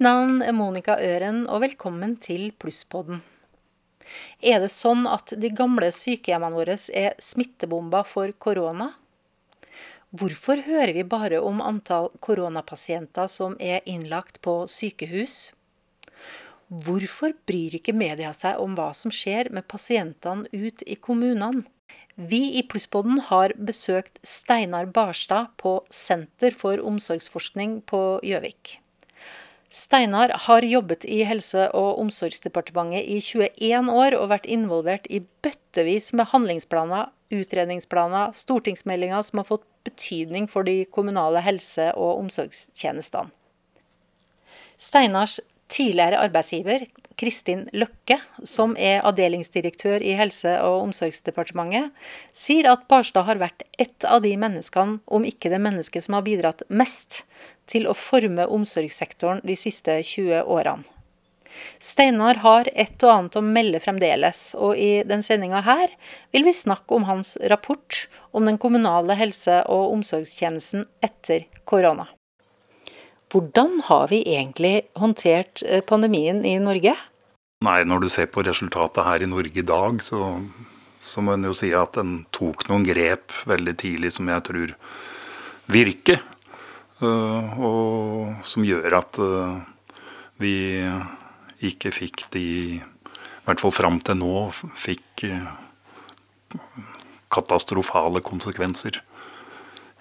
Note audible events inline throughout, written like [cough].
Mitt navn er Monica Øren, og velkommen til Plusspodden. Er det sånn at de gamle sykehjemmene våre er smittebomber for korona? Hvorfor hører vi bare om antall koronapasienter som er innlagt på sykehus? Hvorfor bryr ikke media seg om hva som skjer med pasientene ut i kommunene? Vi i Plusspodden har besøkt Steinar Barstad på Senter for omsorgsforskning på Gjøvik. Steinar har jobbet i Helse- og omsorgsdepartementet i 21 år og vært involvert i bøttevis med handlingsplaner, utredningsplaner, stortingsmeldinger som har fått betydning for de kommunale helse- og omsorgstjenestene. Steinars tidligere arbeidsgiver, Kristin Løkke, som er avdelingsdirektør i Helse- og omsorgsdepartementet, sier at Barstad har vært ett av de menneskene, om ikke det mennesket som har bidratt mest til å forme omsorgssektoren de siste 20 årene. Steinar har et og annet å melde fremdeles, og i den sendinga her vil vi snakke om hans rapport om den kommunale helse- og omsorgstjenesten etter korona. Hvordan har vi egentlig håndtert eh, pandemien i Norge? Nei, Når du ser på resultatet her i Norge i dag, så, så må en jo si at en tok noen grep veldig tidlig som jeg tror virker. Eh, og som gjør at eh, vi ikke fikk de I hvert fall fram til nå fikk eh, katastrofale konsekvenser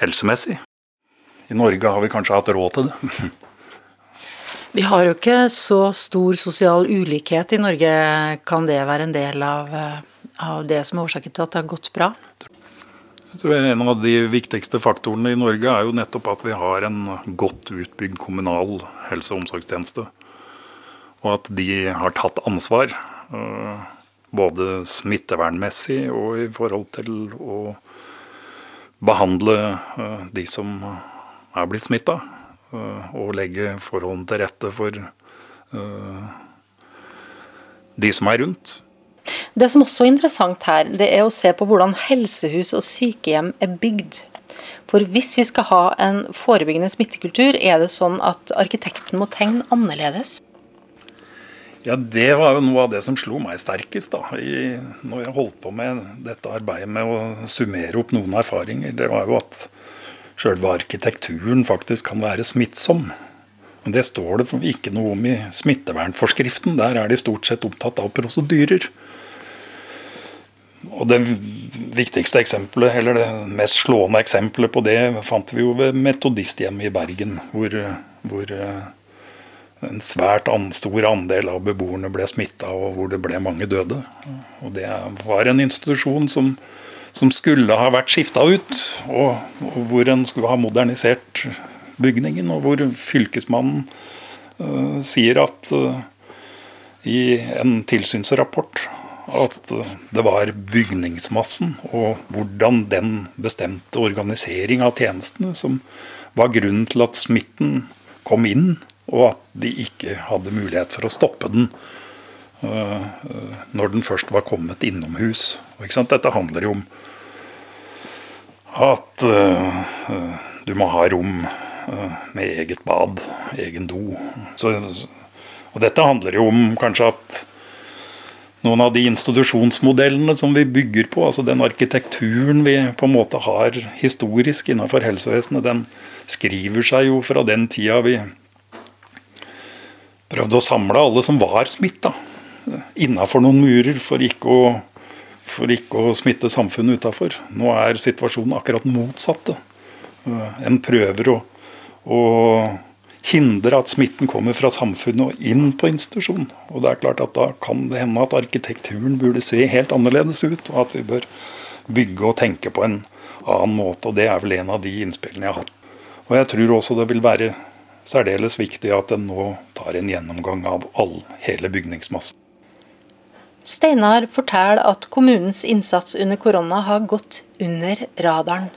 helsemessig. I Norge har vi kanskje hatt råd til det. [laughs] Vi har jo ikke så stor sosial ulikhet i Norge. Kan det være en del av, av det som er årsaken til at det har gått bra? Jeg tror En av de viktigste faktorene i Norge er jo nettopp at vi har en godt utbygd kommunal helse- og omsorgstjeneste. Og at de har tatt ansvar. Eh, både smittevernmessig og i forhold til å behandle eh, de som er blitt smitta. Eh, og legge forholdene til rette for de som er rundt. Det som også er interessant her, det er å se på hvordan helsehus og sykehjem er bygd. For hvis vi skal ha en forebyggende smittekultur, er det sånn at arkitekten må tegne annerledes? Ja, Det var jo noe av det som slo meg sterkest da, i, når jeg holdt på med dette arbeidet med å summere opp noen erfaringer. Det var jo at sjølve arkitekturen faktisk kan være smittsom. Men Det står det ikke noe om i smittevernforskriften. Der er de stort sett opptatt av prosedyrer. Og Det viktigste eksempelet, eller det mest slående eksempelet på det fant vi jo ved Metodisthjemmet i Bergen, hvor, hvor eh, en svært stor andel av beboerne ble smitta, og hvor det ble mange døde. Og Det var en institusjon som, som skulle ha vært skifta ut, og, og, hvor en skulle ha modernisert bygningen, og hvor fylkesmannen uh, sier at uh, i en tilsynsrapport at det var bygningsmassen og hvordan den bestemte organisering av tjenestene som var grunnen til at smitten kom inn, og at de ikke hadde mulighet for å stoppe den uh, når den først var kommet innomhus. Dette handler jo om at uh, du må ha rom uh, med eget bad, egen do. Så, og dette handler jo om kanskje at noen av de institusjonsmodellene som vi bygger på, altså den arkitekturen vi på en måte har historisk innenfor helsevesenet, den skriver seg jo fra den tida vi prøvde å samle alle som var smitta, innafor noen murer for ikke å, for ikke å smitte samfunnet utafor. Nå er situasjonen akkurat motsatte. En prøver å, å hindre at smitten kommer fra samfunnet og inn på institusjonen. Og det er klart at Da kan det hende at arkitekturen burde se helt annerledes ut, og at vi bør bygge og tenke på en annen måte. og Det er vel en av de innspillene jeg har. Og Jeg tror også det vil være særdeles viktig at en nå tar en gjennomgang av all, hele bygningsmassen. Steinar forteller at kommunens innsats under korona har gått under radaren.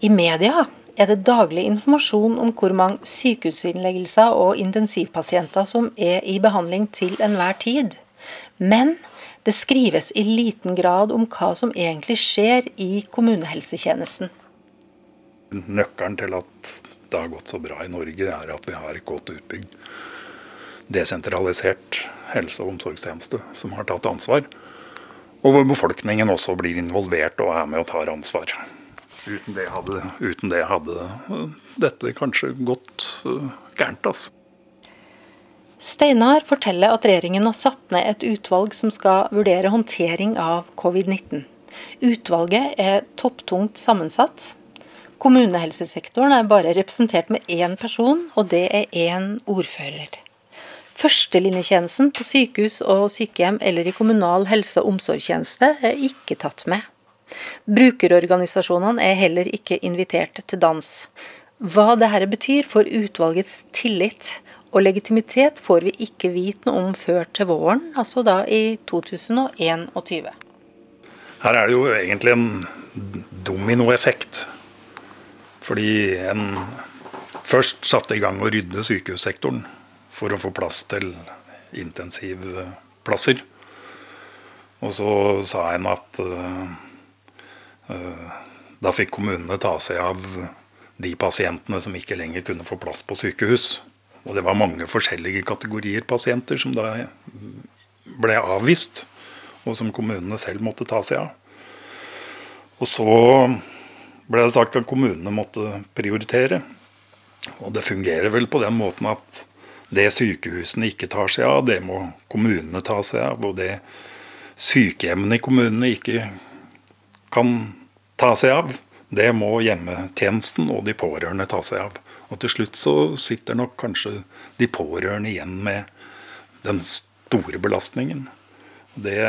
I media er det daglig informasjon om hvor mange sykehusinnleggelser og intensivpasienter som er i behandling til enhver tid. Men det skrives i liten grad om hva som egentlig skjer i kommunehelsetjenesten. Nøkkelen til at det har gått så bra i Norge, er at vi har et godt utbygd desentralisert helse- og omsorgstjeneste som har tatt ansvar. Og hvor befolkningen også blir involvert og er med og tar ansvar. Uten det hadde, uten det hadde dette kanskje gått gærent. altså. Steinar forteller at regjeringen har satt ned et utvalg som skal vurdere håndtering av covid-19. Utvalget er topptungt sammensatt. Kommunehelsesektoren er bare representert med én person, og det er én ordfører. Førstelinjetjenesten på sykehus og sykehjem eller i kommunal helse- og omsorgstjeneste er ikke tatt med. Brukerorganisasjonene er heller ikke invitert til dans. Hva dette betyr for utvalgets tillit og legitimitet, får vi ikke vite noe om før til våren, altså da i 2021. Her er det jo egentlig en dominoeffekt. Fordi en først satte i gang å rydde sykehussektoren for å få plass til intensivplasser. Og så sa en at uh, da fikk kommunene ta seg av de pasientene som ikke lenger kunne få plass på sykehus. Og det var mange forskjellige kategorier pasienter som da ble avvist, og som kommunene selv måtte ta seg av. Og så ble det sagt at kommunene måtte prioritere. Og det fungerer vel på den måten at det sykehusene ikke tar seg av, det må kommunene ta seg av. Og det sykehjemmene i kommunene ikke kan ta seg av, det må hjemmetjenesten og de pårørende ta seg av. Og til slutt så sitter nok kanskje de pårørende igjen med den store belastningen. Det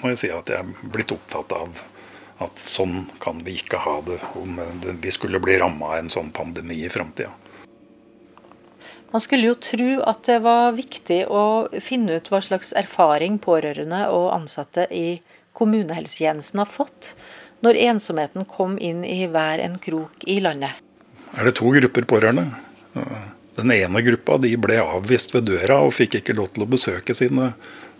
må jeg si at jeg er blitt opptatt av. At sånn kan vi ikke ha det om vi skulle bli ramma av en sånn pandemi i framtida. Man skulle jo tro at det var viktig å finne ut hva slags erfaring pårørende og ansatte i kommunehelsetjenesten har fått når ensomheten kom inn i hver en krok i landet er det to grupper pårørende. Den ene gruppa de ble avvist ved døra og fikk ikke lov til å besøke sine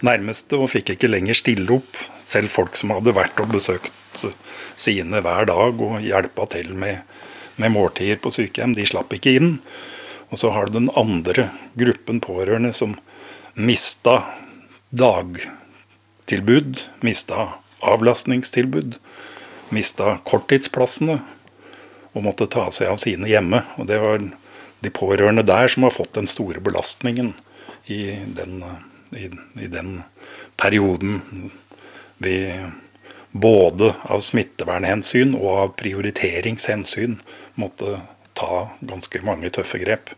nærmeste. Og fikk ikke lenger stille opp. Selv folk som hadde vært og besøkt sine hver dag og hjelpa til med, med måltider på sykehjem, de slapp ikke inn. Og så har du den andre gruppen pårørende som mista dagtilbud, mista avlastningstilbud, mista korttidsplassene og måtte ta seg av sine hjemme. Og det var de pårørende der som har fått den store belastningen i den, i, i den perioden vi både av smittevernhensyn og av prioriteringshensyn måtte ta ganske mange tøffe grep.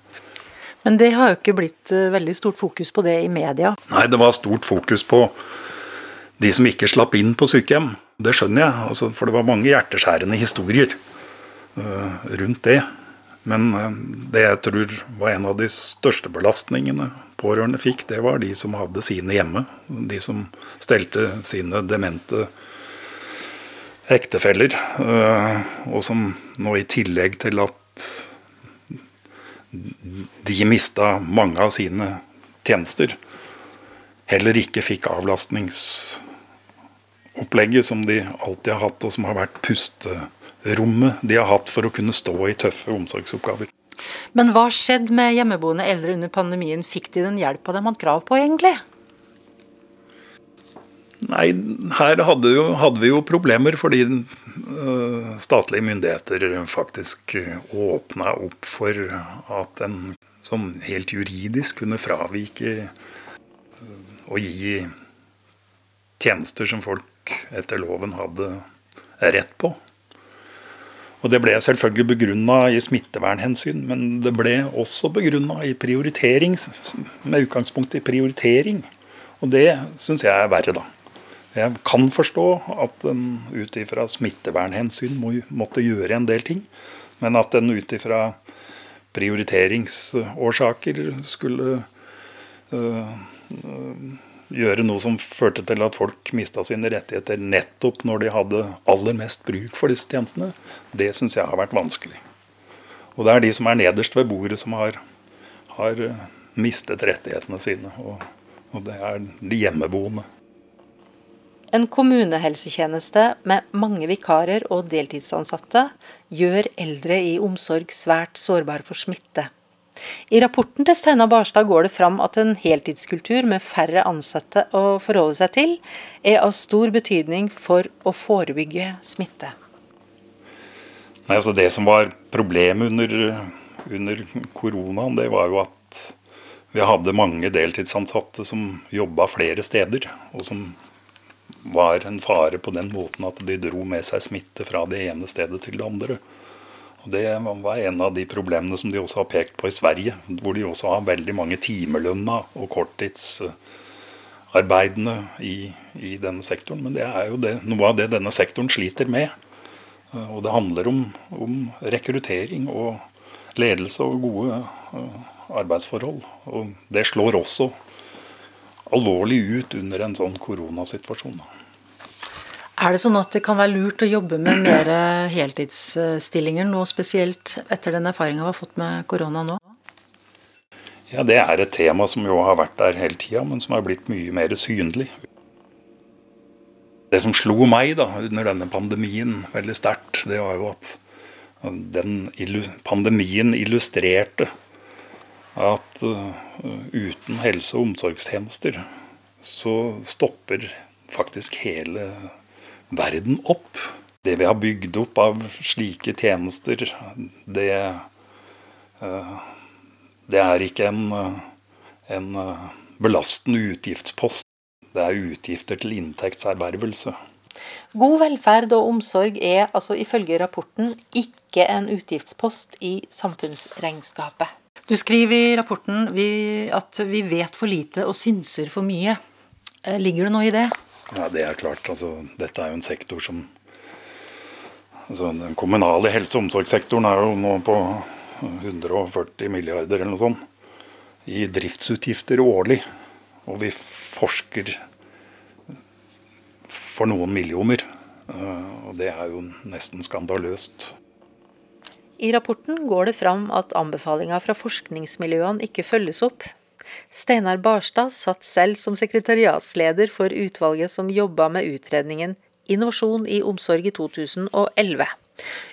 Men det har jo ikke blitt eh, veldig stort fokus på det i media? Nei, det var stort fokus på de som ikke slapp inn på sykehjem. Det skjønner jeg, altså, for det var mange hjerteskjærende historier. Eh, rundt det. Men eh, det jeg tror var en av de største belastningene pårørende fikk, det var de som hadde sine hjemme. De som stelte sine demente ektefeller. Og som nå i tillegg til at de mista mange av sine tjenester, heller ikke fikk avlastningsopplegget som de alltid har hatt, og som har vært pusterommet de har hatt for å kunne stå i tøffe omsorgsoppgaver. Men hva skjedde med hjemmeboende eldre under pandemien? Fikk de den hjelpa de hadde krav på, egentlig? Nei, her hadde, jo, hadde vi jo problemer fordi statlige myndigheter faktisk åpna opp for at en som helt juridisk kunne fravike å gi tjenester som folk etter loven hadde rett på. Og Det ble selvfølgelig begrunna i smittevernhensyn, men det ble også begrunna med utgangspunkt i prioritering. Og det syns jeg er verre, da. Jeg kan forstå at en ut ifra smittevernhensyn må, måtte gjøre en del ting, men at en ut ifra prioriteringsårsaker skulle øh, gjøre noe som førte til at folk mista sine rettigheter nettopp når de hadde aller mest bruk for disse tjenestene, det syns jeg har vært vanskelig. Og det er de som er nederst ved bordet, som har, har eh, mistet rettighetene sine. Og, og det er de hjemmeboende. En kommunehelsetjeneste med mange vikarer og deltidsansatte gjør eldre i omsorg svært sårbare for smitte. I rapporten til Steinar Barstad går det fram at en heltidskultur med færre ansatte å forholde seg til, er av stor betydning for å forebygge smitte. Nei, altså det som var problemet under, under koronaen, det var jo at vi hadde mange deltidsansatte som jobba flere steder, og som var en fare på den måten at de dro med seg smitte fra det ene stedet til det andre. Og Det var en av de problemene som de også har pekt på i Sverige, hvor de også har veldig mange timelønna og korttidsarbeidende i, i, denne sektoren. Men det er jo det, noe av det denne sektoren sliter med. Og det handler om, om rekruttering og ledelse og gode eh, arbeidsforhold. Og det slår også alvorlig ut under en sånn koronasituasjon. Er det sånn at det kan være lurt å jobbe med mer heltidsstillinger nå, spesielt etter den erfaringa vi har fått med korona nå? Ja, Det er et tema som jo har vært der hele tida, men som er blitt mye mer synlig. Det som slo meg da, under denne pandemien veldig sterkt, det var jo at den pandemien illustrerte at uh, uten helse- og omsorgstjenester så stopper faktisk hele verden opp. Det vi har bygd opp av slike tjenester, det, uh, det er ikke en, en belastende utgiftspost. Det er utgifter til inntektservervelse. God velferd og omsorg er altså ifølge rapporten ikke en utgiftspost i samfunnsregnskapet. Du skriver i rapporten at vi vet for lite og synser for mye. Eh, ligger det noe i det? Ja, det er klart. Altså, dette er jo en sektor som altså, Den kommunale helse- og omsorgssektoren er jo nå på 140 milliarder eller noe sånt i driftsutgifter årlig. Og vi forsker for noen millioner. Eh, og det er jo nesten skandaløst. I rapporten går det fram at anbefalinga fra forskningsmiljøene ikke følges opp. Steinar Barstad satt selv som sekretariatsleder for utvalget som jobba med utredningen Innovasjon i omsorg i 2011.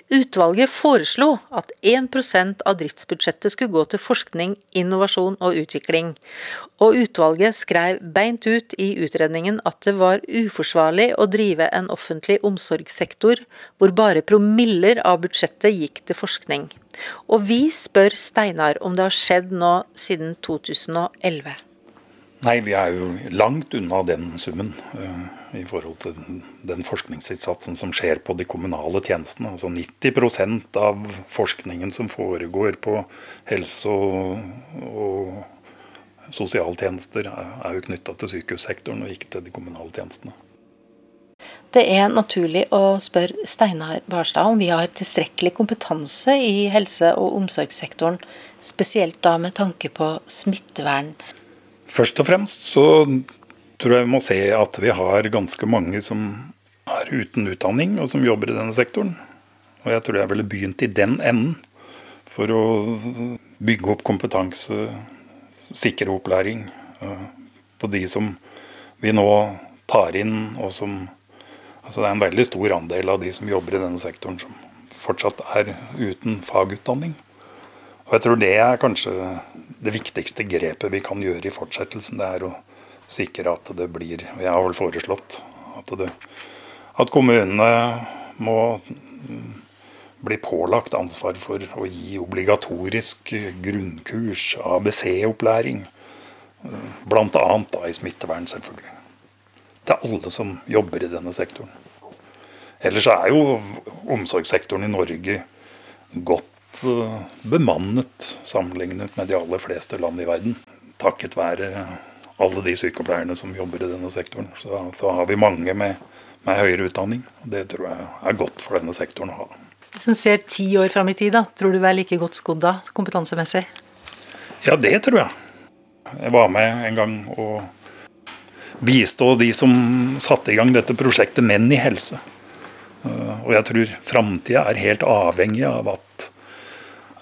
Utvalget foreslo at 1% av driftsbudsjettet skulle gå til forskning, innovasjon og utvikling. Og utvalget skrev beint ut i utredningen at det var uforsvarlig å drive en offentlig omsorgssektor hvor bare promiller av budsjettet gikk til forskning. Og vi spør Steinar om det har skjedd nå siden 2011. Nei, vi er jo langt unna den summen. I forhold til den forskningsinnsatsen som skjer på de kommunale tjenestene. Altså 90% av forskningen som foregår på helse- og, og sosialtjenester, er jo knytta til sykehussektoren og ikke til de kommunale tjenestene. Det er naturlig å spørre Steinar Barstad om vi har tilstrekkelig kompetanse i helse- og omsorgssektoren, spesielt da med tanke på smittevern. Først og fremst så tror jeg vi må se at vi har ganske mange som er uten utdanning, og som jobber i denne sektoren. Og jeg tror jeg ville begynt i den enden for å bygge opp kompetanse, sikre opplæring eh, på de som vi nå tar inn, og som Altså det er en veldig stor andel av de som jobber i denne sektoren som fortsatt er uten fagutdanning. Og jeg tror det er kanskje det viktigste grepet vi kan gjøre i fortsettelsen. Det er å sikre at det blir og Jeg har vel foreslått at, det, at kommunene må bli pålagt ansvar for å gi obligatorisk grunnkurs, ABC-opplæring. Bl.a. i smittevern, selvfølgelig. Til alle som jobber i denne sektoren. Ellers er jo omsorgssektoren i Norge godt eh, bemannet sammenlignet med de aller fleste land i verden. Takket være alle de sykepleierne som jobber i denne sektoren. Så, så har vi mange med, med, høyere utdanning. og Det tror jeg er godt for denne sektoren å ha. Hvis en ser ti år fram i tid, da, tror du vi er like godt skodd da, kompetansemessig? Ja, det tror jeg. Jeg var med en gang og bistå de som satte i gang dette prosjektet Menn i helse. Og jeg tror framtida er helt avhengig av at,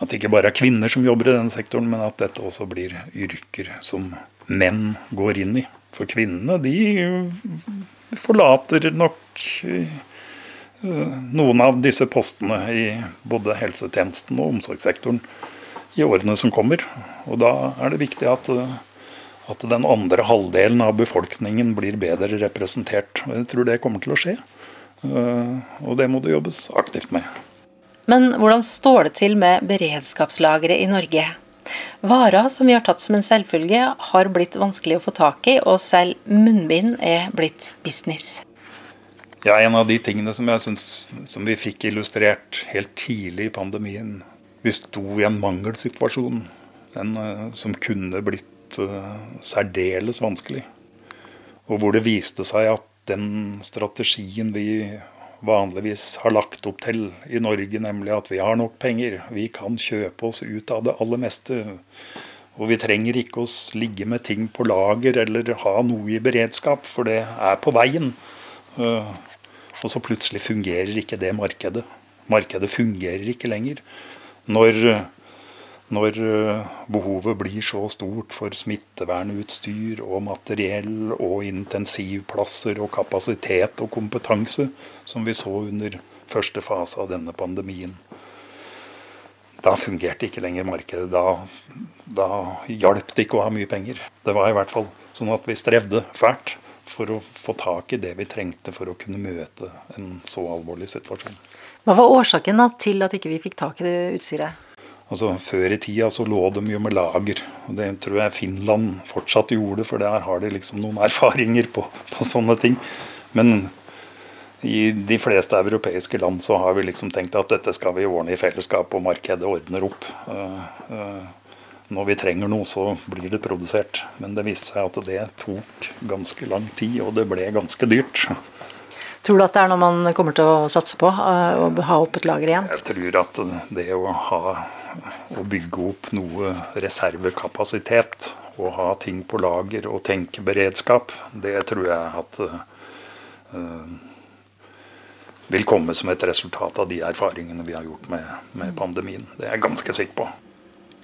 at det ikke bare er kvinner som jobber i denne sektoren, men at dette også blir yrker som menn går inn i. For kvinnene, de forlater nok eh, noen av disse postene i både helsetjenesten og omsorgssektoren i årene som kommer. Og da er det viktig at, at den andre halvdelen av befolkningen blir bedre representert. Og jeg tror det kommer til å skje. Eh, og det må det jobbes aktivt med. Men hvordan står det til med beredskapslageret i Norge? Varer som vi har tatt som en selvfølge, har blitt vanskelig å få tak i, og selv munnbind er blitt business. Ja, En av de tingene som jeg synes, som vi fikk illustrert helt tidlig i pandemien Vi sto i en mangelsituasjon en, eh, som kunne blitt uh, særdeles vanskelig. Og hvor det viste seg at den strategien vi vanligvis har lagt opp til i Norge, nemlig at vi har nok penger, vi kan kjøpe oss ut av det aller meste. Og vi trenger ikke å ligge med ting på lager eller ha noe i beredskap, for det er på veien. Eh, og så plutselig fungerer ikke det markedet. Markedet fungerer ikke lenger. Når når eh, behovet blir så stort for smittevernutstyr og materiell og intensivplasser og kapasitet og kompetanse, som vi så under første fase av denne pandemien. Da fungerte ikke lenger markedet. Da, da hjalp det ikke å ha mye penger. Det var i hvert fall sånn at vi strevde fælt for å få tak i det vi trengte for å kunne møte en så alvorlig situasjon. Hva var årsaken til at ikke vi fikk tak i det utstyret? Altså Før i tida så lå de jo med lager. og Det tror jeg Finland fortsatt gjorde, for der har de liksom noen erfaringer på, på sånne ting. Men i de fleste europeiske land så har vi liksom tenkt at dette skal vi ordne i fellesskap, og markedet ordner opp. Eh, eh, når vi trenger noe, så blir det produsert. Men det viste seg at det tok ganske lang tid, og det ble ganske dyrt. Tror du at det er noe man kommer til å satse på? Eh, å ha opp et lager igjen? Jeg tror at det å, ha, å bygge opp noe reservekapasitet og ha ting på lager og tenke beredskap, det tror jeg at uh, vil komme som et resultat av de erfaringene vi har gjort med, med pandemien. Det er jeg ganske sikker på.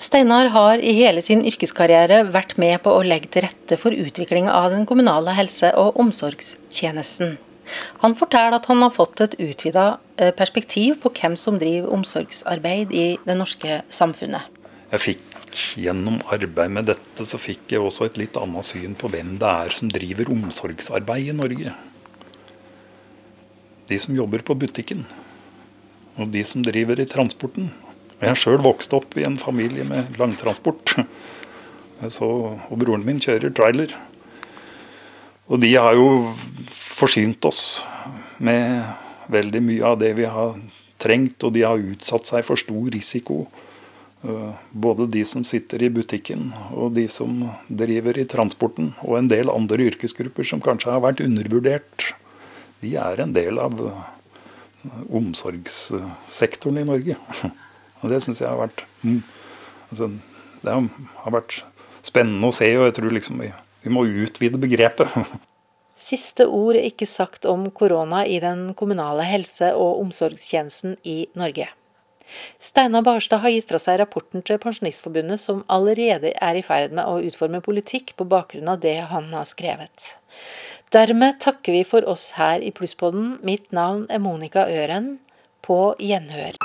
Steinar har i hele sin yrkeskarriere vært med på å legge til rette for utvikling av den kommunale helse- og omsorgstjenesten. Han forteller at han har fått et utvida eh, perspektiv på hvem som driver omsorgsarbeid i det norske samfunnet. Jeg fikk Gjennom arbeid med dette så fikk jeg også et litt annet syn på hvem det er som driver omsorgsarbeid i Norge. De som jobber på butikken, og de som driver i transporten. Jeg har sjøl vokst opp i en familie med langtransport. [laughs] Så, og broren min kjører trailer. Og de har jo forsynt oss med veldig mye av det vi har trengt, og de har utsatt seg for stor risiko. Eh, både de som sitter i butikken, og de som driver i transporten, og en del andre yrkesgrupper som kanskje har vært undervurdert. De er en del av eh, omsorgssektoren i Norge. [laughs] Og det syns jeg har vært mm, altså, Det har vært spennende å se, og jeg tror liksom vi, vi må utvide begrepet. [laughs] Siste ord er ikke sagt om korona i den kommunale helse- og omsorgstjenesten i Norge. Steinar Barstad har gitt fra seg rapporten til Pensjonistforbundet, som allerede er i ferd med å utforme politikk på bakgrunn av det han har skrevet. Dermed takker vi for oss her i Plusspodden. Mitt navn er Monica Øren. På gjenhør.